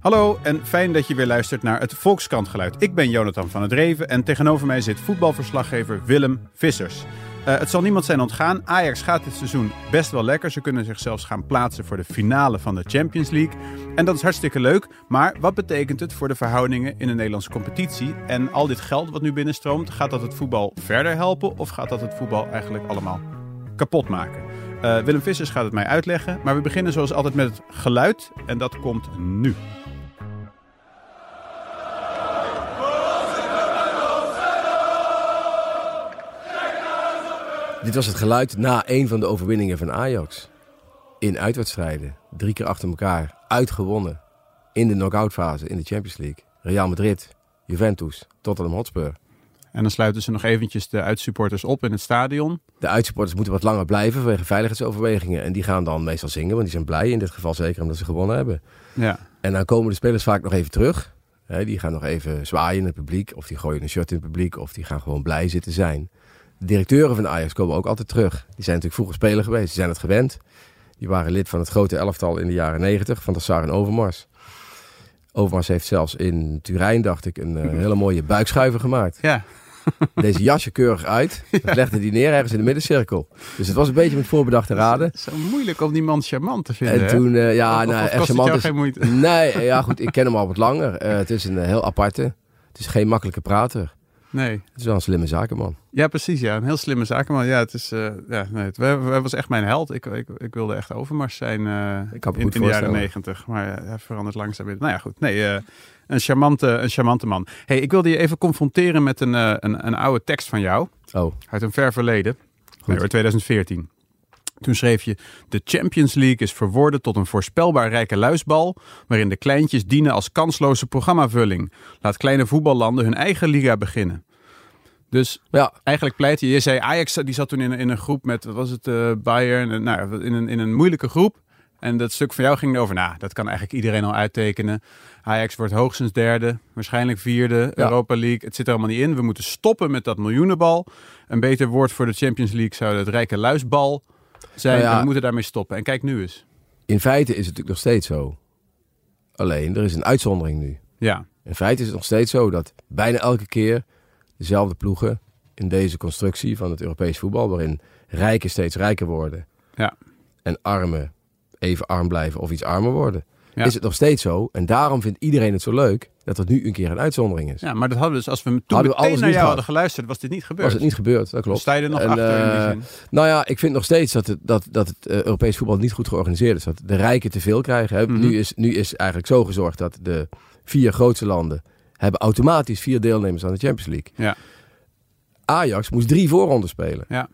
Hallo en fijn dat je weer luistert naar het Volkskrantgeluid. Ik ben Jonathan van het Reven en tegenover mij zit voetbalverslaggever Willem Vissers. Uh, het zal niemand zijn ontgaan. Ajax gaat dit seizoen best wel lekker. Ze kunnen zich zelfs gaan plaatsen voor de finale van de Champions League. En dat is hartstikke leuk. Maar wat betekent het voor de verhoudingen in de Nederlandse competitie? En al dit geld wat nu binnenstroomt, gaat dat het voetbal verder helpen? Of gaat dat het voetbal eigenlijk allemaal kapot maken? Uh, Willem Vissers gaat het mij uitleggen. Maar we beginnen zoals altijd met het geluid. En dat komt nu. Dit was het geluid na een van de overwinningen van Ajax. In uitwedstrijden, drie keer achter elkaar, uitgewonnen. In de knock-outfase in de Champions League. Real Madrid, Juventus, Tottenham Hotspur. En dan sluiten ze nog eventjes de uitsupporters op in het stadion. De uitsupporters moeten wat langer blijven vanwege veiligheidsoverwegingen. En die gaan dan meestal zingen, want die zijn blij in dit geval zeker omdat ze gewonnen hebben. Ja. En dan komen de spelers vaak nog even terug. die gaan nog even zwaaien in het publiek. Of die gooien een shirt in het publiek. Of die gaan gewoon blij zitten zijn. De directeuren van Ajax komen ook altijd terug. Die zijn natuurlijk vroeger speler geweest, die zijn het gewend. Die waren lid van het grote elftal in de jaren negentig van de Sar en Overmars. Overmars heeft zelfs in Turijn, dacht ik, een uh, hele mooie buikschuiver gemaakt. Ja. Deze jasje keurig uit. Dat legde die neer ergens in de middencirkel. Dus het was een beetje met voorbedachte raden. Het is zo moeilijk om die man charmant te vinden. En toen, uh, ja, of, nou, of echt charmant is. Geen moeite? Nee, ja, goed, ik ken hem al wat langer. Uh, het is een heel aparte. Het is geen makkelijke prater. Nee. Het is wel een slimme zakenman. Ja, precies. Ja, een heel slimme zakenman. Ja, het is, uh, ja, nee, het, hij was echt mijn held. Ik, ik, ik wilde echt Overmars zijn uh, ik in, in de jaren negentig. Maar hij verandert langzaam weer. Nou ja, goed. Nee, uh, een, charmante, een charmante man. hey, ik wilde je even confronteren met een, een, een oude tekst van jou. Oh. Uit een ver verleden. Nee, 2014. Toen schreef je: De Champions League is verworden tot een voorspelbaar rijke luisbal. waarin de kleintjes dienen als kansloze programmavulling. Laat kleine voetballanden hun eigen liga beginnen. Dus ja. eigenlijk pleit je. Je zei Ajax die zat toen in, in een groep met, wat was het, uh, Bayern. Nou, in een, in een moeilijke groep. En dat stuk van jou ging over, nou, dat kan eigenlijk iedereen al uittekenen. Ajax wordt hoogstens derde, waarschijnlijk vierde, ja. Europa League. Het zit er allemaal niet in. We moeten stoppen met dat miljoenenbal. Een beter woord voor de Champions League zou het rijke luisbal zijn. Nou ja, we moeten daarmee stoppen. En kijk nu eens. In feite is het natuurlijk nog steeds zo. Alleen, er is een uitzondering nu. Ja. In feite is het nog steeds zo dat bijna elke keer dezelfde ploegen in deze constructie van het Europees voetbal, waarin rijken steeds rijker worden ja. en armen even arm blijven of iets armer worden. Ja. Is het nog steeds zo? En daarom vindt iedereen het zo leuk dat het nu een keer een uitzondering is. Ja, maar dat hadden we dus als we toen hadden we meteen naar jou gehad. hadden geluisterd, was dit niet gebeurd. Was het niet gebeurd, dat klopt. Sta je er nog en, achter uh, in die zin? Nou ja, ik vind nog steeds dat het, dat, dat het uh, Europees voetbal niet goed georganiseerd is. Dat de rijken te veel krijgen. Hè. Mm -hmm. nu, is, nu is eigenlijk zo gezorgd dat de vier grootste landen hebben automatisch vier deelnemers aan de Champions League. Ja. Ajax moest drie voorronden spelen. Ja.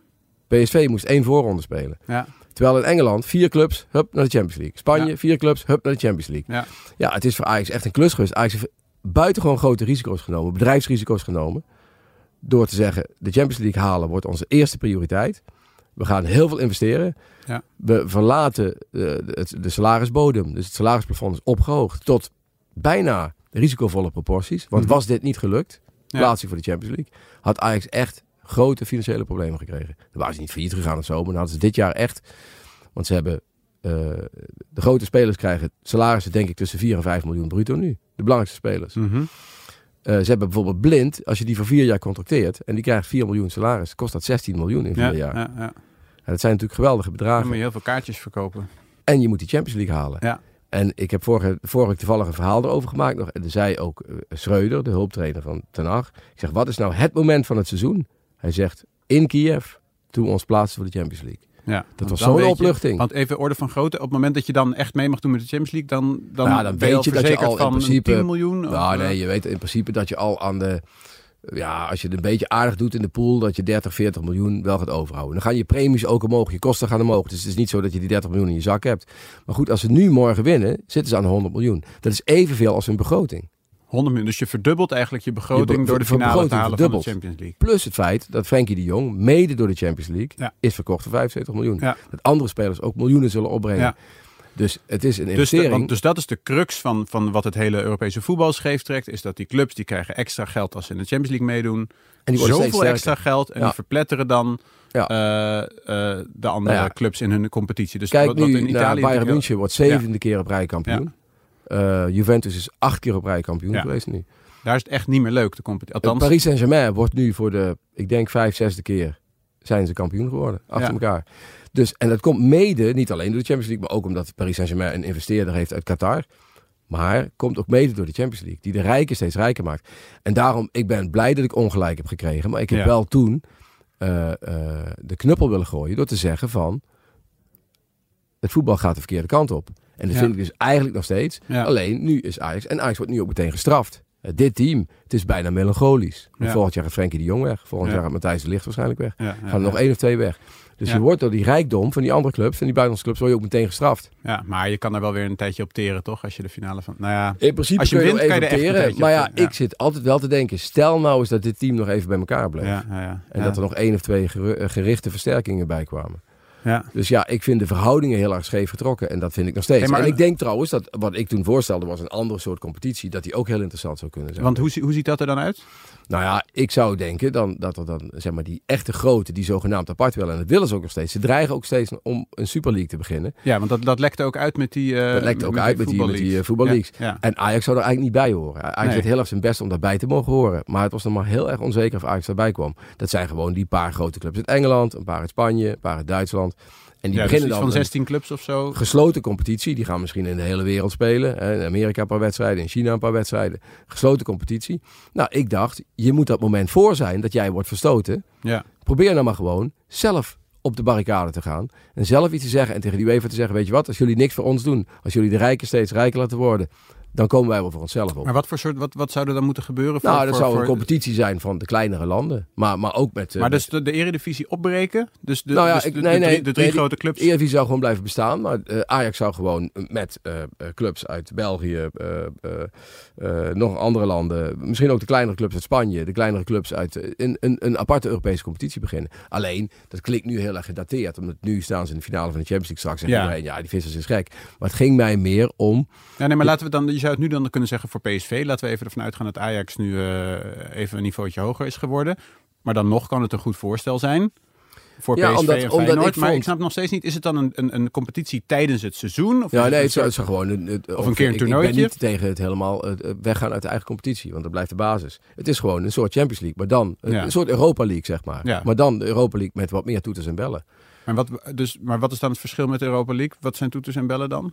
PSV moest één voorronde spelen. Ja. Terwijl in Engeland vier clubs, hup, naar de Champions League. Spanje, Ja. vier clubs, hup, naar de Champions League. Ja. Ja, het is voor Ajax echt een klus geweest. Ajax heeft buitengewoon grote risico's genomen, bedrijfsrisico's genomen. Door te zeggen, de Champions League halen wordt onze eerste prioriteit. We gaan heel veel investeren. Ja. We verlaten de, de, de salarisbodem. Dus het salarisplafond is opgehoogd tot bijna risicovolle proporties. Want Mhm. was dit niet gelukt, plaatsing voor de Champions League, had Ajax echt grote financiële problemen gekregen. Dan waren ze niet failliet gegaan of zo, maar dan hadden ze dit jaar echt... Want ze hebben... eh, de grote spelers krijgen salarissen denk ik tussen 4 en 5 miljoen bruto nu. De belangrijkste spelers. Mhm. Eh, ze hebben bijvoorbeeld blind, als je die voor vier jaar contracteert en die krijgt 4 miljoen salaris, kost dat 16 miljoen in vier Ja, jaar. ja, ja. En dat zijn natuurlijk geweldige Dan bedragen. moet je heel veel kaartjes verkopen. En je moet die Champions League halen. Ja. En ik heb vorige, vorige week toevallig een verhaal erover gemaakt. Nog, en er zei ook uh, Schreuder, de hulptrainer van Ten Hag. Ik zeg, wat is nou het moment van het seizoen? Hij zegt, in Kiev, toen we ons plaatsten voor de Champions League. Ja, Dat was zo'n je- opluchting. Want even orde van grootte, op het moment dat je dan echt mee mag doen met de Champions League, dan, dan, Nou, dan weet je dat je al in principe- 10 miljoen. Nou, eh, nee, je weet in principe dat je al aan de... Ja, als je het een beetje aardig doet in de pool, dat je 30, 40 miljoen wel gaat overhouden. Dan gaan je premies ook omhoog, je kosten gaan omhoog. Dus het is niet zo dat je die 30 miljoen in je zak hebt. Maar goed, als ze nu morgen winnen, zitten ze aan de 100 miljoen. Dat is evenveel als hun begroting. 100 miljoen. Dus je verdubbelt eigenlijk je begroting Je be- door de finale te halen van de. Champions League. Plus het feit dat Frenkie de Jong, mede door de Champions League, Ja. is verkocht voor 75 miljoen. Ja. Dat andere spelers ook miljoenen zullen opbrengen. Ja. Dus het is een Dus, de- investering. want, dus dat is de crux van, van wat het hele Europese voetbal scheef trekt. Is dat die clubs die krijgen extra geld als ze in de Champions League meedoen. en die Zoveel extra geld. En Ja. die verpletteren dan Ja. eh, eh, de andere Nou ja. clubs in hun competitie. Dus Kijk wat, wat nu in Italië Bayern München, wordt zevende keer op rij kampioen. Eh, Juventus is acht keer op rij kampioen geweest nu. Daar is het echt niet meer leuk, de competitie. Althans, Paris Saint-Germain wordt nu voor de, ik denk, vijf, zesde keer zijn ze kampioen geworden. Achter elkaar. Dus, en dat komt mede, niet alleen door de Champions League, maar ook omdat Paris Saint-Germain een investeerder heeft uit Qatar. Maar komt ook mede door de Champions League, die de rijken steeds rijker maakt. En daarom, ik ben blij dat ik ongelijk heb gekregen. Maar ik heb Ja. wel toen eh, eh, de knuppel willen gooien door te zeggen van... Het voetbal gaat de verkeerde kant op. En dat Ja. vind ik dus eigenlijk nog steeds. Ja. Alleen, nu is Ajax... En Ajax wordt nu ook meteen gestraft. Eh, dit team, het is bijna melancholisch. Ja. Volgend jaar gaat Frenkie de Jong weg. Volgend Ja. jaar gaat Matthijs de Ligt waarschijnlijk weg. Gaan er nog één of twee weg. Dus je wordt door die rijkdom van die andere clubs, van die buitenlandse clubs, word je ook meteen gestraft. Ja, maar je kan er wel weer een tijdje op teren, toch? Als je de finale van... Nou ja, In principe Als je kun je wint, kan je even opteren, beetje Maar ja, teren, ik zit altijd wel te denken, stel nou eens dat dit team nog even bij elkaar bleef. ja, ja, ja. En dat er nog één of twee eh, gerichte versterkingen bij kwamen. Ja. Dus ja, ik vind de verhoudingen heel erg scheef getrokken. En dat vind ik nog steeds. Hey, maar- en ik denk trouwens dat wat ik toen voorstelde was een andere soort competitie. Dat die ook heel interessant zou kunnen zijn. Want hoe, hoe ziet dat er dan uit? Nou ja, ik zou denken dan, dat er dan, zeg maar, die echte grote, die zogenaamd apart willen. En dat willen ze ook nog steeds. Ze dreigen ook steeds om een Super League te beginnen. Ja, want dat, dat lekte ook uit met die... eh, Dat lekt ook uit met die- met die, eh, voetballeagues. Ja, ja. En Ajax zou er eigenlijk niet bij horen. Ajax Nee. deed heel erg zijn best om daarbij te mogen horen. Maar het was nog maar heel erg onzeker of Ajax daarbij kwam. Dat zijn gewoon die paar grote clubs uit Engeland, een paar uit Spanje, een paar uit Duitsland. En die Ja, beginnen dan van een 16 clubs of zo. gesloten competitie. Die gaan misschien in de hele wereld spelen. In Amerika een paar wedstrijden, in China een paar wedstrijden. Gesloten competitie. Nou, ik dacht, je moet dat moment voor zijn dat jij wordt verstoten. Ja, Probeer nou maar gewoon zelf op de barricade te gaan. En zelf iets te zeggen en tegen die UEFA te zeggen, weet je wat, als jullie niks voor ons doen, als jullie de rijken steeds rijker laten worden, dan komen wij wel voor onszelf op. maar wat voor soort... Wat, wat zou er dan moeten gebeuren? Voor, nou, dat voor, zou een competitie zijn van de kleinere landen. Maar, maar ook met... eh, Maar met- dus de, de eredivisie opbreken? Dus de, Nou ja, dus ik- de, nee, de nee, drie, de drie nee, grote clubs? De Eredivisie zou gewoon blijven bestaan, maar eh, Ajax zou gewoon met eh, clubs uit België, nog andere landen, misschien ook de kleinere clubs uit Spanje, de kleinere clubs uit een, een, een aparte Europese competitie beginnen. Alleen, dat klinkt nu heel erg gedateerd, omdat nu staan ze in de finale van de Champions League straks. En Ja. iedereen, ja, die vissers is gek. Maar het ging mij meer om, Ja, nee, maar laten we dan, je zou het nu dan kunnen zeggen voor PSV. Laten we even ervan uitgaan dat Ajax nu eh, even een niveautje hoger is geworden. Maar dan nog kan het een goed voorstel zijn voor Ja, PSV omdat- en omdat Feyenoord. ik maar vond- ik snap nog steeds niet, is het dan een, een, een competitie tijdens het seizoen? Of ja, is nee, het soort- zou gewoon een, het- een keer een toernooitje? Ik ben niet tegen het helemaal weggaan uit de eigen competitie, want dat blijft de basis. Het is gewoon een soort Champions League, maar dan een, Ja. soort Europa League, zeg maar. Ja. Maar dan de Europa League met wat meer toeters en bellen. Maar wat, dus, maar wat is dan het verschil met de Europa League? Wat zijn toeters en bellen dan?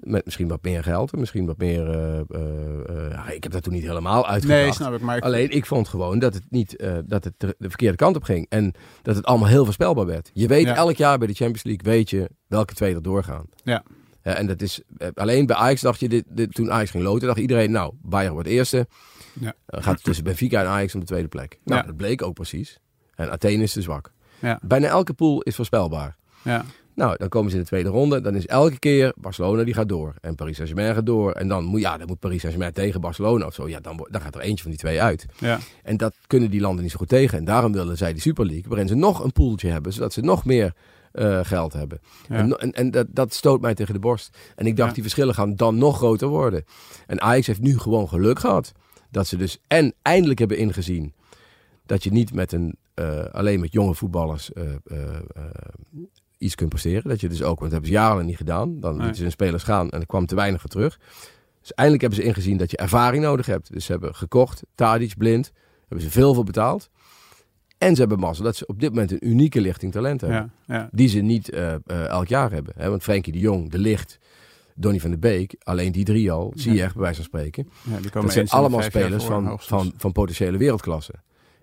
Met misschien wat meer geld en misschien wat meer. eh, eh, eh, ik heb dat toen niet helemaal uitgedacht. Nee, snap ik. Maar ik- Alleen ik vond gewoon dat het niet dat het de de verkeerde kant op ging. En dat het allemaal heel voorspelbaar werd. Je weet Ja. elk jaar bij de Champions League weet je welke twee er doorgaan. Ja. En dat is alleen bij Ajax dacht je dit, dit- toen Ajax ging loten, dacht iedereen, nou, Bayern wordt eerste. Ja. Gaat het tussen Benfica en Ajax om de tweede plek. Nou, Ja. dat bleek ook precies. En Athene is te zwak. Ja. Bijna elke pool is voorspelbaar. ja. Nou, dan komen ze in de tweede ronde. Dan is elke keer Barcelona die gaat door. En Paris Saint-Germain gaat door. En dan moet, ja, dan moet Paris Saint-Germain tegen Barcelona of zo. Ja, dan, dan gaat er eentje van die twee uit. Ja. En dat kunnen die landen niet zo goed tegen. En daarom willen zij die Super League. Waarin ze nog een poeltje hebben. Zodat ze nog meer eh, geld hebben. Ja. En, en, en dat, dat stoot mij tegen de borst. En ik dacht, Ja. die verschillen gaan dan nog groter worden. En Ajax heeft nu gewoon geluk gehad. Dat ze dus en eindelijk hebben ingezien. Dat je niet met een, eh, alleen met jonge voetballers eh, iets kunt presteren. Dat je dus ook, want dat hebben ze jarenlang niet gedaan. Dan lieten ze hun spelers gaan en er kwam te weinig voor terug. Dus eindelijk hebben ze ingezien dat je ervaring nodig hebt. Dus ze hebben gekocht, Tadic, Blind. Hebben ze veel voor betaald. En ze hebben mazzel dat ze op dit moment een unieke lichting talent hebben. Ja. Ja. Die ze niet eh, eh, elk jaar hebben. Hè? Want Frenkie de Jong, De Licht, Donny van der Beek. Alleen die drie al, zie je Ja. echt bij wijze van spreken. Ja, die komen Dat zijn de allemaal spelers van, van, van potentiële wereldklasse.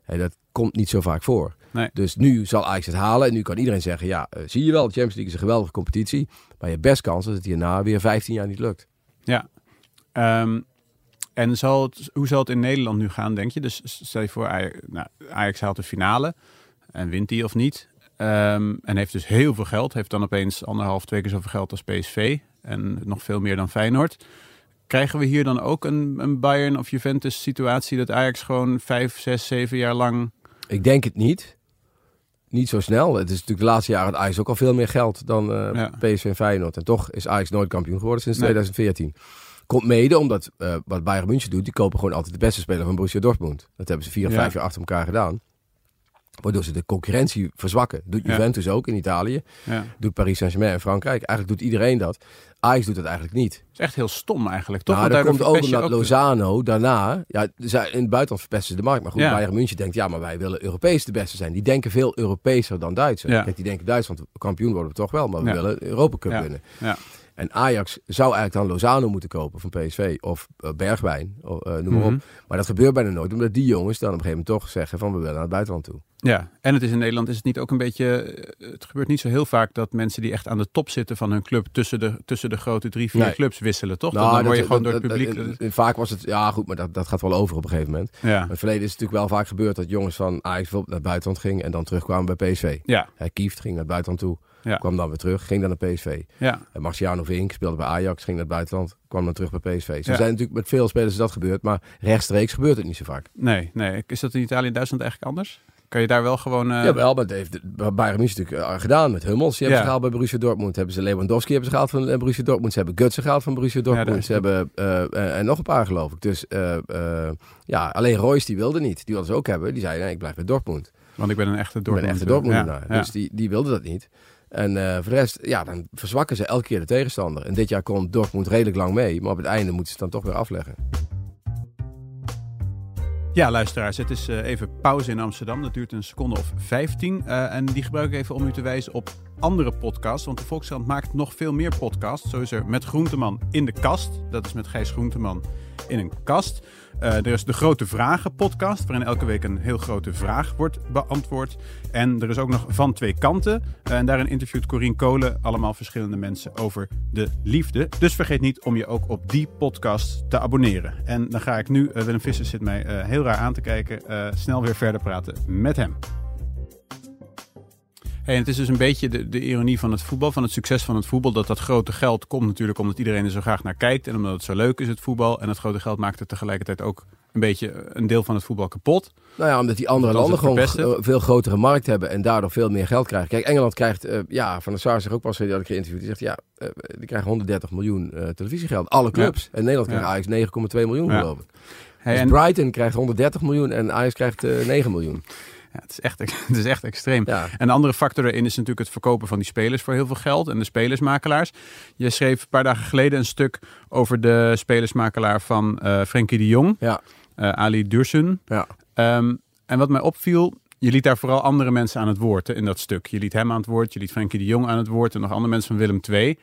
Hè, dat komt niet zo vaak voor. Nee. Dus nu zal Ajax het halen. En nu kan iedereen zeggen, ja, eh, zie je wel, de Champions League is een geweldige competitie. Maar je hebt best kans dat het hierna weer 15 jaar niet lukt. Ja. Ehm, en zal het, hoe zal het in Nederland nu gaan, denk je? Dus stel je voor, Ajax, nou, Ajax haalt de finale en wint die of niet. Ehm, en heeft dus heel veel geld. Heeft dan opeens anderhalf, twee keer zoveel geld als PSV. En nog veel meer dan Feyenoord. Krijgen we hier dan ook een, een Bayern of Juventus situatie dat Ajax gewoon vijf, zes, zeven jaar lang... Ik denk het niet. Niet zo snel. Het is natuurlijk de laatste jaren had Ajax ook al veel meer geld dan eh, Ja. PSV en Feyenoord. En toch is Ajax nooit kampioen geworden sinds Nee. 2014. Komt mede omdat eh, wat Bayern München doet, die kopen gewoon altijd de beste speler van Borussia Dortmund. Dat hebben ze vier of Ja. vijf jaar achter elkaar gedaan. Waardoor ze de concurrentie verzwakken. Doet Ja. Juventus ook in Italië. Ja. Doet Paris Saint-Germain in Frankrijk. Eigenlijk doet iedereen dat. Ajax doet dat eigenlijk niet. Het is echt heel stom eigenlijk, toch? nou, dat komt ook omdat ook Lozano daarna... Ja, in het buitenland verpesten ze de markt. Maar goed, Ja. Bayern München denkt... Ja, maar wij willen Europees de beste zijn. Die denken veel Europeeser dan Duitsers. Ja. Kijk, die denken Duitsland kampioen worden we toch wel. Maar we willen Europa Cup winnen. Ja. En Ajax zou eigenlijk dan Lozano moeten kopen van PSV. Of eh, Bergwijn, eh, noem maar Mhm. op. Maar dat gebeurt bijna nooit. Omdat die jongens dan op een gegeven moment toch zeggen van... We willen naar het buitenland toe. Ja, en het is in Nederland is het niet ook een beetje. eh, Het gebeurt niet zo heel vaak dat mensen die echt aan de top zitten van hun club tussen de, tussen de grote drie, vier Nee. clubs wisselen, toch? Nou, dan word je gewoon dat- door het publiek. dat- vaak was het... Ja, goed, maar dat, dat gaat wel over op een gegeven moment. ja. In het verleden is het natuurlijk wel vaak gebeurd... dat jongens van Ajax naar het buitenland gingen... en dan terugkwamen bij PSV. Ja, Hij Kieft ging naar het buitenland toe. Ja. Kwam dan weer terug, ging dan naar PSV. ja, En Marciano Vink speelde bij Ajax, ging naar het buitenland, kwam dan terug bij PSV. Ja. zijn natuurlijk met veel spelers dat gebeurd, maar rechtstreeks gebeurt het niet zo vaak. nee, nee. Is dat in Italië en Duitsland eigenlijk anders? Kan je daar wel gewoon. eh, ja, wel, maar dat heeft Bayern München natuurlijk eh, gedaan met Hummels. Die hebben Ja. ze gehaald bij Borussia Dortmund. Hebben ze Lewandowski hebben ze gehaald van eh, Borussia Dortmund. Ze hebben Gutsen gehaald van Borussia Dortmund. is ze hebben en nog een paar geloof ik. Dus ja, alleen Royce die wilde niet. Die wilde ze ook hebben. Die zei nee, ik blijf bij Dortmund. Want ik ben een echte Ik ben Dortmund. een echte Dortmundenaar. Ja, ja. Dus die, die wilde dat niet. En voor de rest, ja, dan verzwakken ze elke keer de tegenstander. En dit jaar kon Dortmund redelijk lang mee. Maar op het einde moeten ze het dan toch weer afleggen. Ja, luisteraars, het is eh, even pauze in Amsterdam. Dat duurt een seconde of 15. Eh, en die gebruik ik even om u te wijzen op andere podcasts. Want de Volkskrant maakt nog veel meer podcasts. Zo is er Met Groenteman in de kast. Dat is met Gijs Groenteman in een kast. Eh, er is de Grote Vragen podcast, waarin elke week een heel grote vraag wordt beantwoord. En er is ook nog Van Twee Kanten. Eh, en daarin interviewt Corien Kolen allemaal verschillende mensen over de liefde. Dus vergeet niet om je ook op die podcast te abonneren. En dan ga ik nu, eh, Willem Visser zit mij heel raar aan te kijken, snel weer verder praten met hem. Hey, het is dus een beetje de, de ironie van het voetbal, van het succes van het voetbal. Dat dat grote geld komt natuurlijk omdat iedereen er zo graag naar kijkt. En omdat het zo leuk is, het voetbal. En dat grote geld maakt het tegelijkertijd ook een beetje een deel van het voetbal kapot. Nou ja, omdat die andere Omdat landen gewoon eh, veel grotere markt hebben en daardoor veel meer geld krijgen. Kijk, Engeland krijgt, eh, ja, Van der Sar zich ook pas, had ik geïnterviewd. Die zegt, ja, eh, die krijgen 130 miljoen eh, televisiegeld. Alle clubs. En Nederland krijgt Ja. Ajax 9,2 miljoen, Ja. geloof ik. Hey, Dus en, Brighton krijgt 130 miljoen en Ajax krijgt eh 9 miljoen. Ja, het, is echt, het is echt extreem. Ja. En de andere factor erin is natuurlijk het verkopen van die spelers voor heel veel geld. En de spelersmakelaars. Je schreef een paar dagen geleden een stuk over de spelersmakelaar van eh Frenkie de Jong. Ja. eh, Ali Dursun. Ja. Ehm, en wat mij opviel, je liet daar vooral andere mensen aan het woord hè, in dat stuk. Je liet hem aan het woord, je liet Frenkie de Jong aan het woord en nog andere mensen van Willem II.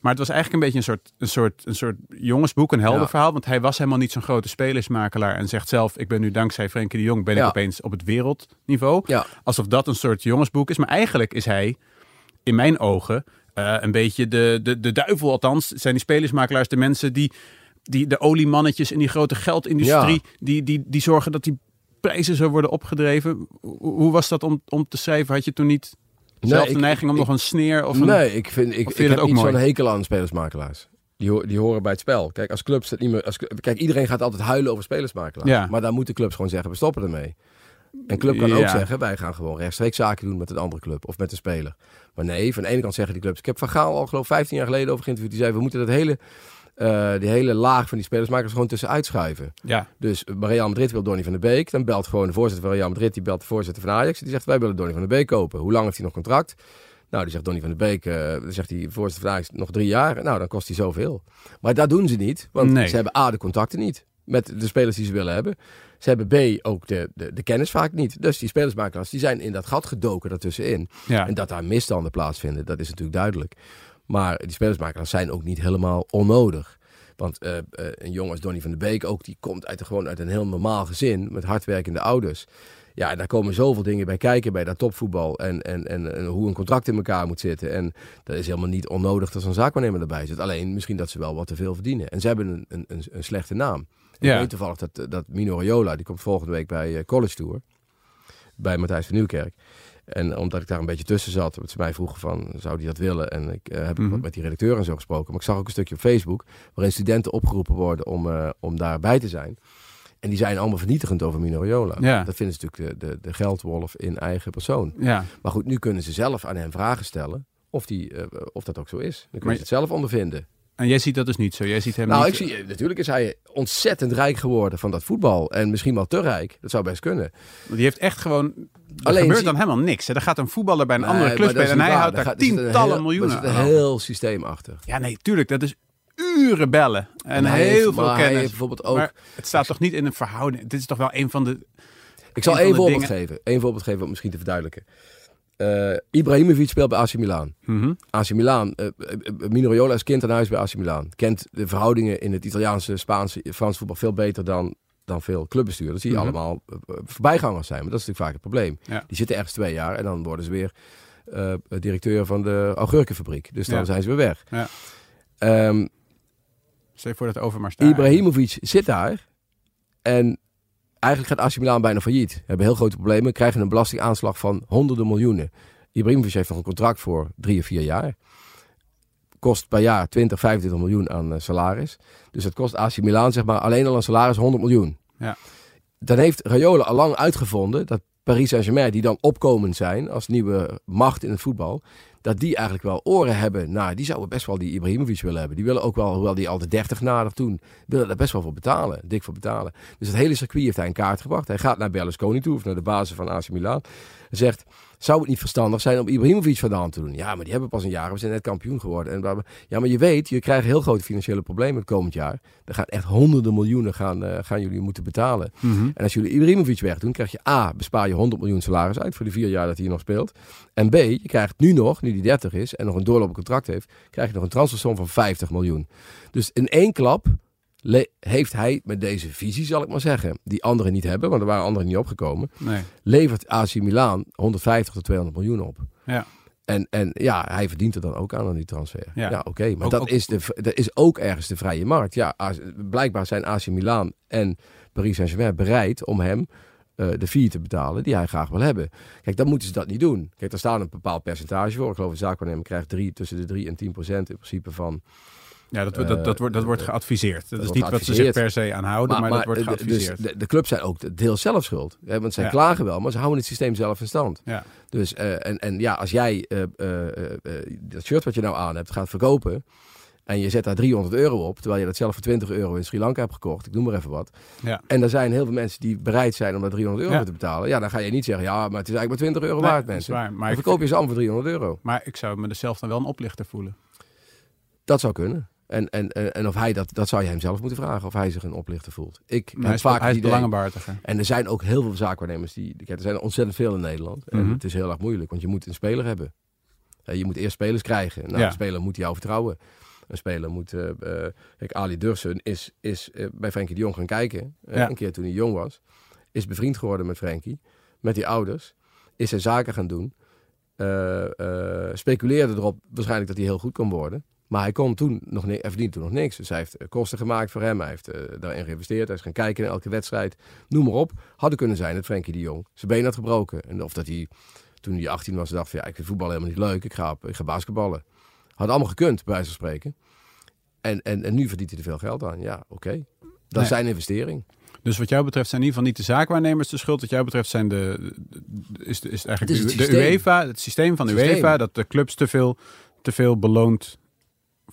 Maar het was eigenlijk een beetje een soort, een soort, een soort jongensboek, een heldenverhaal. Want hij was helemaal niet zo'n grote spelersmakelaar en zegt zelf, ik ben nu dankzij Frenkie de Jong ben ik Ja. opeens op het wereldniveau. Ja. Alsof dat een soort jongensboek is. Maar eigenlijk is hij, in mijn ogen, eh, een beetje de, de, de duivel. Althans, zijn die spelersmakelaars de mensen die, die de oliemannetjes in die grote geldindustrie, die, die, die zorgen dat die prijzen zo worden opgedreven. Hoe, was dat om, om te schrijven? Had je toen niet zelf de neiging om ik- nog een sneer of een... Nee, ik, vind, ik, vind ik je heb dat ook niet zo'n hekel aan spelersmakelaars. Die, die horen bij het spel. Kijk, als clubs dat niet meer... Als, kijk, iedereen gaat altijd huilen over spelersmakelaars. Ja. Maar daar moeten clubs gewoon zeggen, we stoppen ermee. Een club kan ook zeggen, wij gaan gewoon rechtstreeks zaken doen met een andere club of met een speler. Maar nee, van de ene kant zeggen die clubs... Ik heb Van Gaal al geloof ik 15 jaar geleden over geïnterviewd. Die zei, we moeten dat hele, eh, die hele laag van die spelersmakelaars gewoon tussenuit schuiven. Ja, Dus bij Real Madrid wil Donny van der Beek. Dan belt gewoon de voorzitter van Real Madrid. Die belt de voorzitter van Ajax. Die zegt, wij willen Donny van der Beek kopen. Hoe lang heeft hij nog contract? Nou, die zegt Donny van der Beek, eh, dan zegt die voorzitter van Ajax, nog drie jaar. Nou, dan kost hij zoveel. Maar dat doen ze niet. Want Nee. ze hebben A, de contacten niet. Met de spelers die ze willen hebben. Ze hebben B, ook de, de, de kennis vaak niet. Dus die spelersmakelaars, die zijn in dat gat gedoken daartussenin. ja. En dat daar misstanden plaatsvinden, dat is natuurlijk duidelijk. Maar die spelersmakelaars zijn ook niet helemaal onnodig. Want eh, eh, een jongen als Donny van der Beek ook, die komt uit, een- gewoon uit een heel normaal gezin met hardwerkende ouders. Ja, en daar komen zoveel dingen bij kijken bij dat topvoetbal. En, en, en, en hoe een contract in elkaar moet zitten. En dat is helemaal niet onnodig dat zo'n zaakwaarnemer erbij zit. Alleen misschien dat ze wel wat te veel verdienen. En ze hebben een, een, een, slechte naam. Ik weet toevallig dat, dat Mino Raiola, die komt volgende week bij eh, College Tour. Bij Matthijs van Nieuwkerk. En omdat ik daar een beetje tussen zat, wat ze mij vroegen van, zou die dat willen? En ik eh, heb Mhm. wat met die redacteur en zo gesproken. Maar ik zag ook een stukje op Facebook, waarin studenten opgeroepen worden om, eh, om daarbij te zijn. En die zijn allemaal vernietigend over Mino Raiola. Ja. Dat vinden ze natuurlijk de, de, de geldwolf in eigen persoon. ja. Maar goed, nu kunnen ze zelf aan hem vragen stellen of, die, eh, of dat ook zo is. Dan kunnen Maar- ze het zelf ondervinden. En jij ziet dat dus niet zo. Jij ziet hem Nou, niet... ik zie, natuurlijk is hij ontzettend rijk geworden van dat voetbal. En misschien wel te rijk. Dat zou best kunnen. Die heeft echt gewoon... Er Alleen gebeurt zie- dan helemaal niks. hè. Er gaat een voetballer bij een Nee, andere club spelen en hij waar. houdt daar gaat- een tientallen heel- miljoenen Er zit een heel systeem achter. Ja, nee, tuurlijk. Dat is uren bellen. En, heel heeft- veel maar hij kennis. heeft bijvoorbeeld ook- Maar het staat toch niet in een verhouding. Dit is toch wel een van de... Ik zal Een één voorbeeld dingen- geven. Eén voorbeeld geven om misschien te verduidelijken. Eh Ibrahimovic speelt bij AC Milan. Mhm. AC Milan, eh, eh, eh, Mino Raiola is kind aan huis bij AC Milan. Kent de verhoudingen in het Italiaanse, Spaanse, Frans voetbal veel beter dan, dan veel clubbestuurders. Die Mhm. allemaal voorbijgangers zijn. Maar dat is natuurlijk vaak het probleem. Ja. Die zitten ergens twee jaar en dan worden ze weer directeur van de augurkenfabriek. Dus dan Ja. zijn ze weer weg. Ja. Ehm, Stel je voor dat Overmars daar... Ibrahimovic zit daar. En eigenlijk gaat AC Milan bijna failliet. Hebben heel grote problemen. Krijgen een belastingaanslag van honderden miljoenen. Ibrahimovic heeft nog een contract voor drie of vier jaar. Kost per jaar 20, 25 miljoen aan eh, salaris. Dus het kost AC Milan zeg maar alleen al een salaris 100 miljoen. Ja. Dan heeft Raiola al lang uitgevonden dat Paris Saint-Germain, die dan opkomend zijn als nieuwe macht in het voetbal, dat die eigenlijk wel oren hebben naar, die zouden best wel die Ibrahimovic willen hebben. Die willen ook wel, hoewel die al de 30 nader toen, willen daar best wel voor betalen, dik voor betalen. Dus het hele circuit heeft hij in kaart gebracht. Hij gaat naar Berlusconi toe, of naar de basis van AC Milan, en zegt, zou het niet verstandig zijn om Ibrahimovic van de hand te doen? Ja, maar die hebben pas een jaar, we zijn net kampioen geworden. En ja, maar je weet, je krijgt heel grote financiële problemen het komend jaar. Er gaan echt honderden miljoenen gaan, eh, gaan jullie moeten betalen. Mhm. En als jullie Ibrahimovic wegdoen, krijg je A, bespaar je 100 miljoen salaris uit voor de vier jaar dat hij hier nog speelt. En B, je krijgt nu nog, nu die 30 is en nog een doorlopend contract heeft, krijg je nog een transfersom van 50 miljoen. Dus in één klap heeft hij met deze visie, zal ik maar zeggen, die anderen niet hebben, want er waren anderen niet opgekomen, Nee. levert AC Milan 150 tot 200 miljoen op. Ja. En, en ja, hij verdient er dan ook aan aan die transfer. Ja. Ja, oké. maar Ook- dat, ook- is de, dat is ook ergens de vrije markt. Ja, blijkbaar zijn AC Milan en Paris Saint-Germain bereid om hem eh, de fee te betalen die hij graag wil hebben. Kijk, dan moeten ze dat niet doen. Kijk, daar staat een bepaald percentage voor. Ik geloof een zaakwaarnemer krijgt drie, tussen de 3 en 10 procent in principe van. Ja, dat, dat, dat, wordt, dat wordt eh, geadviseerd. Dat, is niet wat ze zich per se aanhouden, maar, dat wordt eh, geadviseerd. Dus de, de clubs zijn ook deels zelf schuld. Hè, want zij Ja. klagen wel, maar ze houden het systeem zelf in stand. ja. Dus, eh, en, en ja, als jij eh, dat shirt wat je nou aan hebt gaat verkopen. En je zet daar 300 euro op, terwijl je dat zelf voor 20 euro in Sri Lanka hebt gekocht. Ik noem maar even wat. Ja. En er zijn heel veel mensen die bereid zijn om daar 300 euro Ja. te betalen. Ja, dan ga je niet zeggen, ja, maar het is eigenlijk maar 20 euro Nee, waard, mensen. waar. Maar Dan ik, verkoop je ze allemaal voor 300 euro. maar ik zou me er zelf dan wel een oplichter voelen. Dat zou kunnen. En, en, en, of hij dat, dat zou je hem zelf moeten vragen, of hij zich een oplichter voelt. Ik hij is, vaak hij is belangenbehartiger. En er zijn ook heel veel zaakwaarnemers die. Kijk, er zijn er ontzettend veel in Nederland. En Mhm. het is heel erg moeilijk, want je moet een speler hebben. Eh, Je moet eerst spelers krijgen. Nou, Ja. Een speler moet jou vertrouwen. Een speler moet. eh, kijk, Ali Dursun is, is bij Frenkie de Jong gaan kijken. Ja. Een keer toen hij jong was. Is bevriend geworden met Frenkie. Met die ouders. Is zijn zaken gaan doen. speculeerde erop waarschijnlijk dat hij heel goed kon worden. Maar hij kon toen nog hij verdiende toen nog niks. Dus hij heeft eh, kosten gemaakt voor hem. Hij heeft eh, daarin geïnvesteerd. Hij is gaan kijken naar elke wedstrijd. Noem maar op. Hadden kunnen zijn dat Frenkie de Jong zijn been had gebroken. En of dat hij toen hij 18 was dacht van ja, ik vind voetbal helemaal niet leuk. Ik ga, op- ik ga basketballen. Had allemaal gekund, bij wijze van spreken. En, en, en nu verdient hij er veel geld aan. Ja, oké. Dat Nee. is zijn investering. Dus wat jou betreft zijn in ieder geval niet de zaakwaarnemers de schuld. Wat jou betreft zijn de, is, is eigenlijk Het is het de. UEFA, het systeem van de. UEFA, dat de clubs te veel, te veel beloont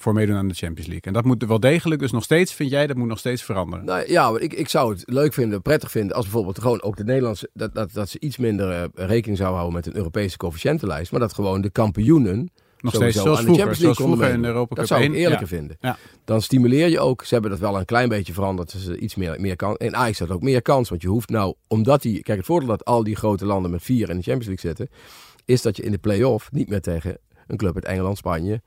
voor meedoen aan de Champions League. En dat moet wel degelijk, dus nog steeds, vind jij, dat moet nog steeds veranderen. Nou ja, ik, ik zou het leuk vinden, prettig vinden als bijvoorbeeld gewoon ook de Nederlandse, dat, dat, dat ze iets minder eh, rekening zou houden met een Europese coëfficiëntenlijst. Maar dat gewoon de kampioenen nog steeds zoals aan de vroeger, Champions zoals League vroeger in de Europa Cup Dat zou ik 1. eerlijker Ja. vinden. Ja. Dan stimuleer je ook. Ze hebben dat wel een klein beetje veranderd. Dus iets meer, meer kans. En Ajax had ook meer kans. Want je hoeft nou, omdat die. Kijk, het voordeel dat al die grote landen met vier in de Champions League zitten. Is dat je in de play-off niet meer tegen een club uit Engeland, Spanje,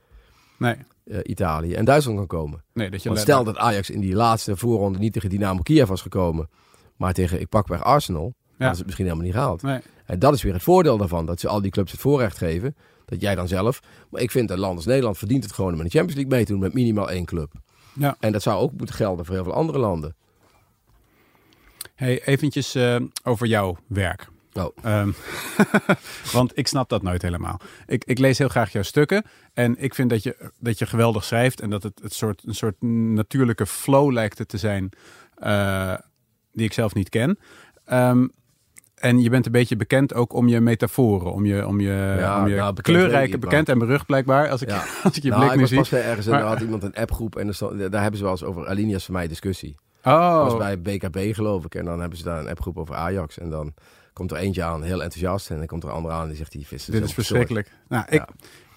Nee, eh, Italië en Duitsland kan komen. nee, dat je Want stel dat Ajax in die laatste voorronde niet tegen Dynamo Kiev was gekomen. Maar tegen, ik pak weg Arsenal. Dan is het misschien helemaal niet gehaald. Nee. En dat is weer het voordeel daarvan. Dat ze al die clubs het voorrecht geven. Dat jij dan zelf. Maar ik vind dat land als Nederland verdient het gewoon om in de Champions League mee te doen met minimaal één club. Ja. En dat zou ook moeten gelden voor heel veel andere landen. Hey, eventjes eh, over jouw werk. Oh. Ehm, want ik snap dat nooit helemaal. Ik, ik lees heel graag jouw stukken. En ik vind dat je, dat je geweldig schrijft. En dat het, het soort, een soort natuurlijke flow lijkt het te zijn. eh, die ik zelf niet ken. Ehm, En je bent een beetje bekend ook om je metaforen, om je, om je, Ja, om je nou, bekend ik kleurrijke, bekend en berucht blijkbaar, als ik, Ja. als ik je nou, blik ik nu was zie. pas weer ergens en daar had iemand een appgroep en stond- daar hebben ze wel eens over Alinia's voor mij discussie. Oh, Dat was bij BKB geloof ik en dan hebben ze daar een appgroep over Ajax en dan komt er eentje aan heel enthousiast en dan komt er een andere aan die zegt die vissen dit is verschrikkelijk. Nou, ik, Ja.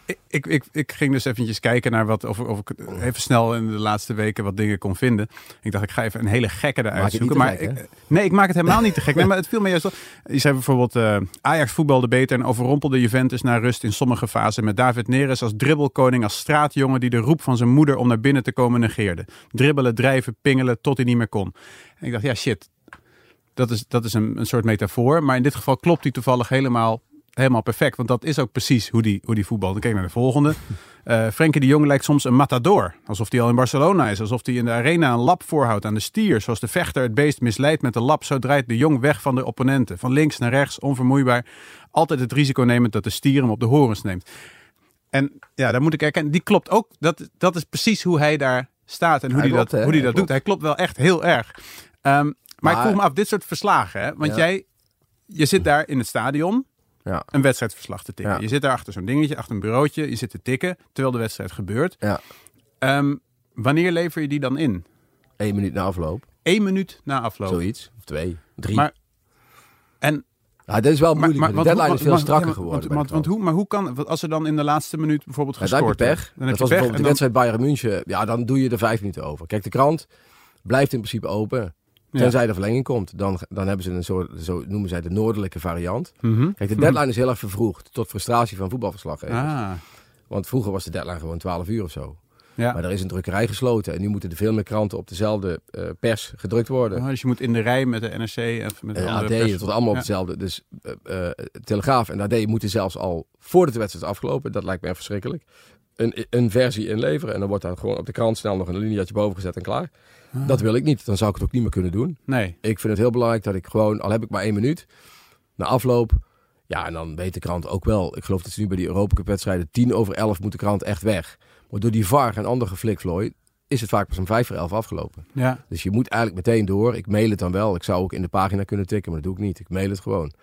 ik, ik, ik, ik ging dus eventjes kijken naar wat, of, of ik even snel in de laatste weken wat dingen kon vinden. Ik dacht, ik ga even een hele gekke eruit zoeken. Maar gek, ik, nee, ik maak het helemaal niet te gek. Nee, maar het viel me juist op. Je zei bijvoorbeeld, eh, Ajax voetbalde beter en overrompelde Juventus naar rust in sommige fasen. Met David Neres als dribbelkoning, als straatjongen die de roep van zijn moeder om naar binnen te komen negeerde. Dribbelen, drijven, pingelen tot hij niet meer kon. En ik dacht, ja shit, dat is, dat is een, een soort metafoor. Maar in dit geval klopt hij toevallig helemaal, helemaal perfect. Want dat is ook precies hoe die, hoe die voetbalt. Dan kijk naar de volgende. Eh Frenkie de Jong lijkt soms een matador. Alsof hij al in Barcelona is. Alsof hij in de arena een lap voorhoudt aan de stier. Zoals de vechter het beest misleidt met de lap. Zo draait de Jong weg van de opponenten. Van links naar rechts, onvermoeibaar. Altijd het risico nemend dat de stier hem op de horens neemt. En ja, daar moet ik erkennen. Die klopt ook. Dat, dat is precies hoe hij daar staat. En hoe Hij klopt, dat, hè? hoe Hij dat doet. Hij klopt wel echt heel erg. Ehm, maar, ik vroeg me af, dit soort verslagen. Hè? Want Ja. jij, je zit daar in het stadion Ja. een wedstrijdverslag te tikken. Ja. Je zit daar achter zo'n dingetje, achter een bureautje. Je zit te tikken terwijl de wedstrijd gebeurt. Ja, Ehm, wanneer lever je die dan in? één minuut na afloop, Eén minuut na afloop. zoiets, of twee, drie. Maar, en, ja, dat is wel moeilijk. maar, de deadline hoe- is veel want- strakker geworden. Want, want, hoe, maar hoe kan, als er dan in de laatste minuut bijvoorbeeld Ja, dan heb gescoord je pech. wordt, dan dat heb was je pech. bijvoorbeeld de dan- wedstrijd Bayern München. Ja, dan doe je er vijf minuten over. Kijk, de krant blijft in principe open. Ja. Tenzij de verlenging komt. Dan, dan hebben ze een soort, zo noemen zij de noordelijke variant. Mhm. Kijk, de deadline is heel erg vervroegd. Tot frustratie van voetbalverslaggevers. Ah, Want vroeger was de deadline gewoon 12 uur of zo. ja. Maar er is een drukkerij gesloten. En nu moeten er veel meer kranten op dezelfde eh, pers gedrukt worden. Oh, dus je moet in de rij met de NRC en met de En andere AD, pers- het wordt allemaal op Ja. hetzelfde. Dus eh, eh, Telegraaf en AD moeten zelfs al voordat de wedstrijd is afgelopen, dat lijkt me echt verschrikkelijk, een, een versie inleveren. En dan wordt daar gewoon op de krant snel nog een liniaatje boven gezet en klaar. Ah. Dat wil ik niet. Dan zou ik het ook niet meer kunnen doen. Nee. Ik vind het heel belangrijk dat ik gewoon, al heb ik maar één minuut, na afloop, ja, en dan weet de krant ook wel. Ik geloof dat ze nu bij die Europa Cup wedstrijden, tien over elf moet de krant echt weg. Maar door die VAR en andere geflikvlooi is het vaak pas om vijf voor elf afgelopen. Ja. Dus je moet eigenlijk meteen door. Ik mail het dan wel. Ik zou ook in de pagina kunnen tikken, maar dat doe ik niet. Ik mail het gewoon.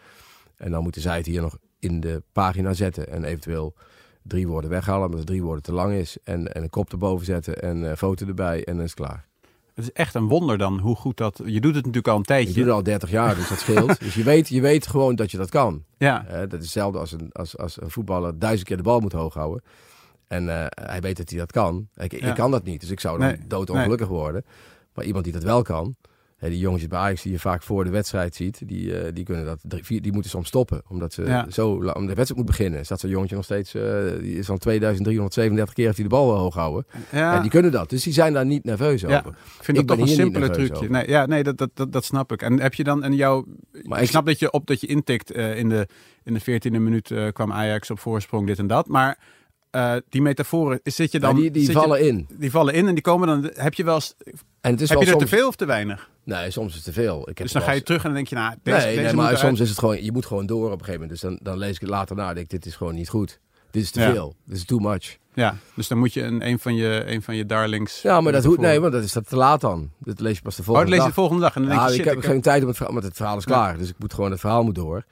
En dan moeten zij het hier nog in de pagina zetten. En eventueel drie woorden weghalen, omdat het drie woorden te lang is. En, en een kop erboven zetten en een foto erbij en dan is het klaar. Het is echt een wonder dan hoe goed dat... Je doet het natuurlijk al een tijdje. doe het al 30 jaar, dus dat scheelt. dus je weet, je weet gewoon dat je dat kan. Ja. Eh, dat is hetzelfde als een, als, als een voetballer duizend keer de bal moet hoog houden. En eh, hij weet dat hij dat kan. Ik, Ja. ik kan dat niet, dus ik zou dan Nee, doodongelukkig worden. Maar iemand die dat wel kan, die jongetjes bij Ajax die je vaak voor de wedstrijd ziet, die, eh, die, kunnen dat, die moeten soms stoppen. Omdat ze Ja. zo, om de wedstrijd moet beginnen. Staat zo'n jongetje nog steeds, eh, die is al 2337 keer heeft hij de bal hoog houden. Ja. Ja, die kunnen dat, dus die zijn daar niet nerveus Ja. over. Ik vind Ik dat toch een nerveus trucje. Nee, ja, nee dat, dat, dat, dat snap ik. En heb je dan en jou. Maar ik snap dat je op dat je intikt eh, in de in de 14e minuut kwam Ajax op voorsprong dit en dat. Maar eh, die metaforen zit je dan. Die, die zit je- vallen in. die vallen in en die komen dan. Heb je wel En het is heb wel je er te veel of te weinig? Nee, soms is het te veel. Ik heb Dus dan ga je terug en dan denk je, nou, deze, nee, deze nee, maar soms is het gewoon, je moet gewoon door op een gegeven moment. Dus dan, dan lees ik het later na en denk ik, dit is gewoon niet goed. Dit is te Ja. veel. Dit is too much. Ja, dus dan moet je een, een, van, je, een van je darlings. Ja, maar dat hoeft, nee, want dat is dat te laat dan. Dat lees je pas de Oh, volgende dat lees je dag. de volgende dag en dan denk Ja, je, ik shit, heb ik geen tijd om het verhaal, want het verhaal is klaar. Dus ik moet gewoon, het verhaal moet door.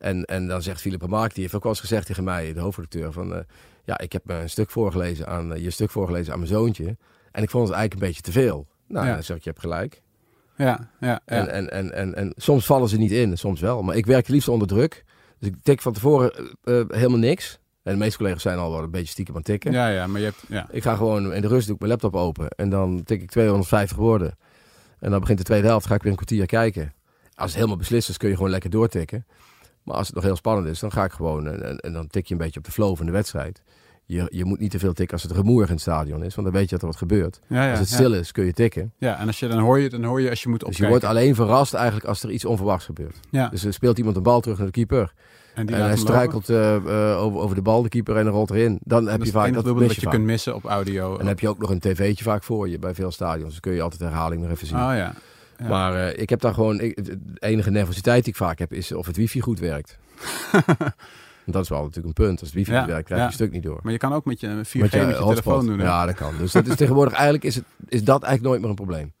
En, en dan zegt Philip Mark, die heeft ook wel eens gezegd tegen mij, de hoofdredacteur, van... eh, ja, ik heb me een stuk voorgelezen aan, eh, je stuk voorgelezen aan mijn zoontje. En ik vond het eigenlijk een beetje te veel. Nou, Ja. dan zeg ik, je hebt gelijk. Ja, ja, ja. En, en, en, en, en soms vallen ze niet in, soms wel. Maar ik werk liefst onder druk. Dus ik tik van tevoren eh, helemaal niks. En de meeste collega's zijn al wel een beetje stiekem aan het tikken. ja, ja, maar je hebt. Ja. Ik ga gewoon in de rust doe ik mijn laptop open. En dan tik ik 250 woorden. En dan begint de tweede helft. Ga ik weer een kwartier kijken. Als het helemaal beslist is, kun je gewoon lekker doortikken. Maar als het nog heel spannend is, dan ga ik gewoon. En, en, en dan tik je een beetje op de flow van de wedstrijd. Je, je moet niet te veel tikken als het rumoerig in het stadion is. Want dan weet je dat er wat gebeurt. Ja, ja, als het ja. stil is, kun je tikken. Ja, en als je dan hoor je, dan hoor je als je moet Dus opkijken. je wordt alleen verrast eigenlijk als er iets onverwachts gebeurt. ja. Dus er speelt iemand een bal terug naar de keeper. en hij struikelt eh, eh, over, over de bal, de keeper, en dan rolt erin. Dan heb je vaak dat je vaak. kunt missen op audio. En dan heb je ook nog een tv'tje vaak voor je bij veel stadions. Dus kun je altijd de herhaling nog even zien. Oh ja. Ja. Maar eh, ik heb daar gewoon... Ik, de enige nervositeit die ik vaak heb is of het wifi goed werkt. Dat is wel natuurlijk een punt. Als het wifi Ja, niet werkt, krijg je ja. een stuk niet door. Maar je kan ook met je 4G met je, Met telefoon hotspot. doen. hè? Ja, dat kan. Dus dat is tegenwoordig eigenlijk is, het, is dat eigenlijk nooit meer een probleem.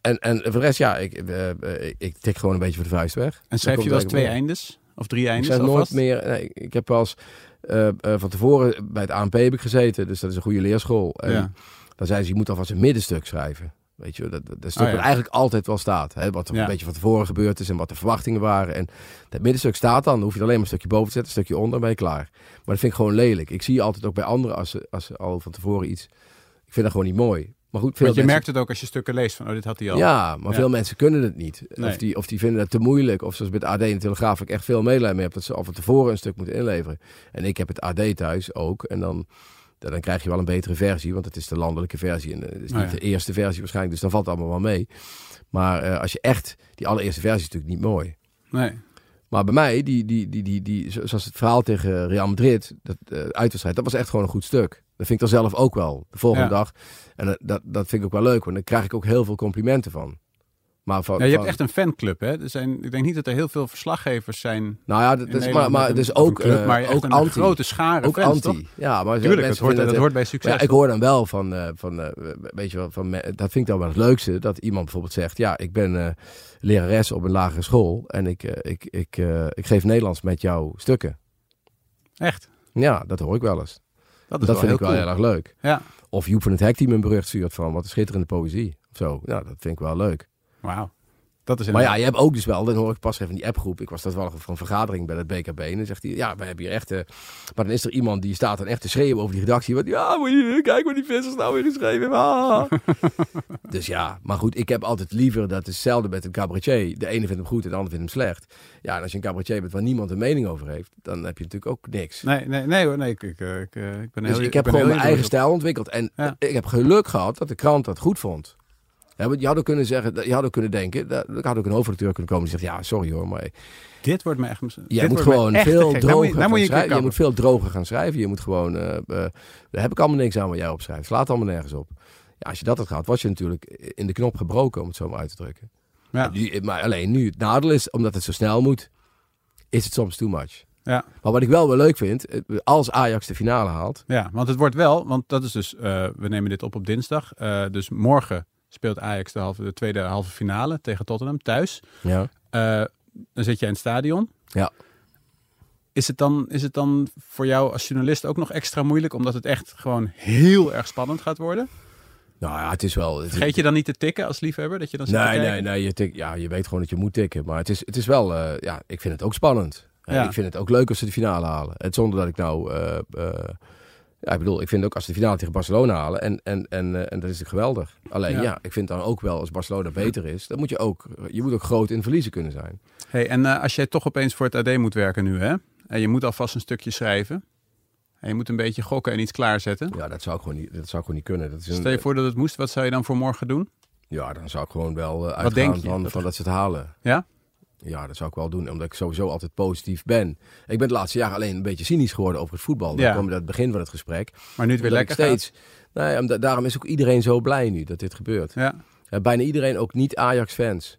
en, en voor de rest, ja, ik, eh, eh, ik tik gewoon een beetje voor de vuist weg. En schrijf je wel eens twee eindes? Of drie Ik eindes zei nooit meer. Nee, ik heb wel eens eh, van tevoren bij het ANP heb ik gezeten, dus dat is een goede leerschool. En Ja. dan zei ze, je moet alvast een middenstuk schrijven. Weet je, dat, dat, stuk ja. wat eigenlijk altijd wel staat. Hè? Wat er Ja. een beetje van tevoren gebeurd is en wat de verwachtingen waren. En dat middenstuk staat dan, dan hoef je alleen maar een stukje boven te zetten, een stukje onder, ben je klaar. Maar dat vind ik gewoon lelijk. Ik zie altijd ook bij anderen als ze, als ze al van tevoren iets... Ik vind dat gewoon niet mooi. Maar goed, veel Want je mensen- merkt het ook als je stukken leest van, oh, dit had hij al. ja, maar Ja. veel mensen kunnen het niet. Nee. Of, die, of die vinden het te moeilijk. Of zoals bij het AD en Telegraaf ik echt veel medelijden mee heb. Dat ze al van tevoren een stuk moeten inleveren. En ik heb het AD thuis ook. En dan, dan krijg je wel een betere versie. Want het is de landelijke versie. En eh, het is Oh niet ja. de eerste versie waarschijnlijk. Dus dan valt het allemaal wel mee. Maar eh, als je echt... Die allereerste versie is natuurlijk niet mooi. Nee. Maar bij mij, die, die, die, die, die, zo- zoals het verhaal tegen Real Madrid, dat uh, uitwedstrijd, dat was echt gewoon een goed stuk. Dat vind ik dan zelf ook wel, de volgende Ja. dag. En dat, dat, dat vind ik ook wel leuk, want daar krijg ik ook heel veel complimenten van. Maar van, je hebt echt een fanclub, hè? Er zijn, ik denk niet dat er heel veel verslaggevers zijn. Nou ja, dat is, maar, Nederland maar het is een ook, club, eh, maar ook een anti. grote schare ook fans, anti. toch? Ja, maar Tuurlijk, dat hoort, dat hoort bij succes. Ja, ik hoor dan wel van, eh, van eh, weet je wel, van, me- dat vind ik dan wel het leukste, dat iemand bijvoorbeeld zegt, ja, ik ben lerares op een lagere school en ik, ik, ik, ik geef Nederlands met jouw stukken. Echt. Ja, dat hoor ik wel eens. Dat is Dat wel vind heel ik wel cool. heel erg leuk. Ja. Of Joep van het Hek die me een bericht stuurt van wat een schitterende poëzie. Of zo. Ja, dat vind ik wel leuk. Wauw. Dat is Maar ja, je hebt ook dus wel, dan hoor ik pas even in die appgroep. Ik was toevallig van een vergadering bij het BKB. En dan zegt hij, ja, we hebben hier echt... eh, maar dan is er iemand die staat dan echt te schreeuwen over die redactie. Wat, ja, moet je kijk wat die vissers nou weer geschreven hebben. Ah. dus ja, maar goed, ik heb altijd liever, dat is hetzelfde met een cabaretier. De ene vindt hem goed en de ander vindt hem slecht. Ja, en als je een cabaretier bent waar niemand een mening over heeft, dan heb je natuurlijk ook niks. Nee, nee, nee hoor. Nee, ik, ik, eh, ik, eh, ik ben Dus heel ik heb gewoon mijn eigen stijl ontwikkeld. En Ja. ik heb geluk gehad dat de krant dat goed vond. Je had ook kunnen zeggen, je had ook kunnen denken, dat- er had ook een hoofdredacteur kunnen komen die zegt, ja, sorry hoor, maar. Dit wordt me echt... je dit moet gewoon veel moet je- droger moet je keer schrijven. Je moet veel droger gaan schrijven. Je moet gewoon, eh, eh, daar heb ik allemaal niks aan wat jij opschrijft. Slaat allemaal nergens op. Ja, als je dat had gehad, was je natuurlijk in de knop gebroken, om het zo maar uit te drukken. Ja. Nu, maar alleen nu, het nadeel is, omdat het zo snel moet, is het soms too much. Ja. Maar wat ik wel wel leuk vind, eh, als Ajax de finale haalt, Ja, want het wordt wel, want dat is dus, eh, we nemen dit op op dinsdag. Eh, dus morgen speelt Ajax de, halve, de tweede halve finale tegen Tottenham thuis. ja, Eh, dan zit je in het stadion. Ja. Is het, dan, is het dan voor jou als journalist ook nog extra moeilijk, omdat het echt gewoon heel erg spannend gaat worden? nou ja, het is wel... het- Vergeet je dan niet te tikken als liefhebber? Dat je dan Nee, nee, nee. Je, tik, ja, je weet gewoon dat je moet tikken. Maar het is, het is wel, eh, ja, ik vind het ook spannend. Eh, Ja. Ik vind het ook leuk als ze de finale halen. Het zonder dat ik nou, ja, ik bedoel, ik vind ook als ze de finale tegen Barcelona halen en, en, en, eh, en dat is geweldig. Alleen, Ja. ja. ik vind dan ook wel als Barcelona beter is, dan moet je ook, je moet ook groot in verliezen kunnen zijn. Hey, en eh, als jij toch opeens voor het AD moet werken nu, hè? En je moet alvast een stukje schrijven. En je moet een beetje gokken en iets klaarzetten. Ja, dat zou ik gewoon niet, dat zou ik gewoon niet kunnen. Dat is een, Stel je voor dat het moest, wat zou je dan voor morgen doen? Ja, dan zou ik gewoon wel Wat denk uitgaan je? van, Dat- van dat ze het halen. Ja? Ja, dat zou ik wel doen, omdat ik sowieso altijd positief ben. Ik ben de laatste jaren alleen een beetje cynisch geworden over het voetbal. Dan Ja. komen we aan het begin van het gesprek. Maar nu het weer lekker steeds, Nee, omdat- daarom is ook iedereen zo blij nu dat dit gebeurt. gaat. Ja. Ja, bijna iedereen, ook niet Ajax-fans.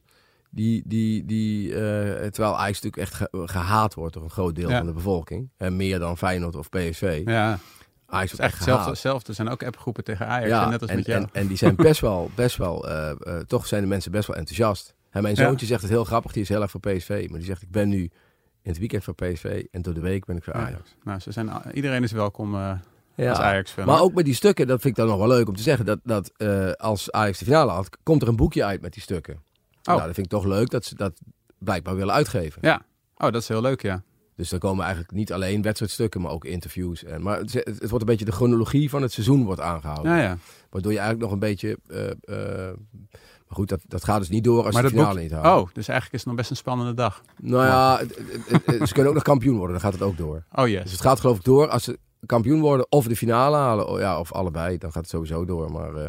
Die, die, die, eh, terwijl Ajax natuurlijk echt ge- gehaat wordt door een groot deel Ja. van de bevolking. En meer dan Feyenoord of PSV. ja, Ajax het wordt is echt hetzelfde. Er zijn ook appgroepen tegen Ajax, Ja, net als en, met jou. en, en die zijn best wel, best wel eh, eh, toch zijn de mensen best wel enthousiast. En mijn Ja. zoontje zegt het heel grappig, die is heel erg voor PSV. Maar die zegt, ik ben nu in het weekend voor PSV en door de week ben ik voor Ja. Ajax. nou, ze zijn, iedereen is welkom eh, Ja. als Ajax-fan. Maar hoor. ook met die stukken, dat vind ik dan nog wel leuk om te zeggen. Dat, dat eh, als Ajax de finale had, komt er een boekje uit met die stukken. Nou, dat vind ik toch leuk dat ze dat blijkbaar willen uitgeven. Ja. Oh, dat is heel leuk, ja. Dus dan komen eigenlijk niet alleen wedstrijdstukken, maar ook interviews. En, maar het, het wordt een beetje de chronologie van het seizoen wordt aangehouden. Ja, ja. Waardoor je eigenlijk nog een beetje... eh, maar goed, dat, dat gaat dus niet door als Maar dat de finale boek- niet halen. Oh, dus eigenlijk is het nog best een spannende dag. Nou ja, ze kunnen ook nog kampioen worden. Dan gaat het ook door. Oh, Dus yes. het gaat geloof ik door als ze kampioen worden of de finale halen. Oh, ja, of allebei. Dan gaat het sowieso door. Maar eh,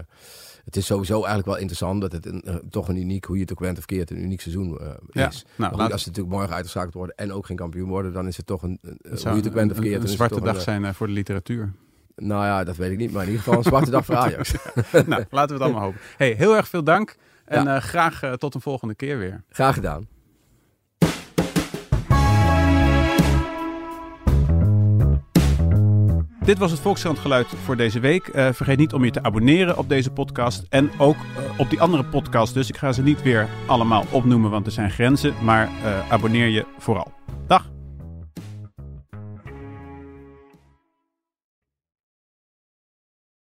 het is sowieso eigenlijk wel interessant dat het een, eh, toch een uniek, hoe je het ook went of keert, een uniek seizoen eh, Ja. is. Nou, goed, laat- als ze natuurlijk morgen uitgeschakeld worden en ook geen kampioen worden, dan is het toch een, hoe je het ook went of keert. een zwarte dag een, zijn voor de literatuur. Nou ja, dat weet ik niet. Maar in ieder geval een zwarte dag voor Ajax. nou, laten we het allemaal hopen. Hey, heel erg veel dank. En eh, graag eh, tot een volgende keer weer. Graag gedaan. Dit was het Volkskrant Geluid voor deze week. Uh, vergeet niet om je te abonneren op deze podcast en ook uh, op die andere podcast. Dus ik ga ze niet weer allemaal opnoemen, want er zijn grenzen. Maar uh, abonneer je vooral.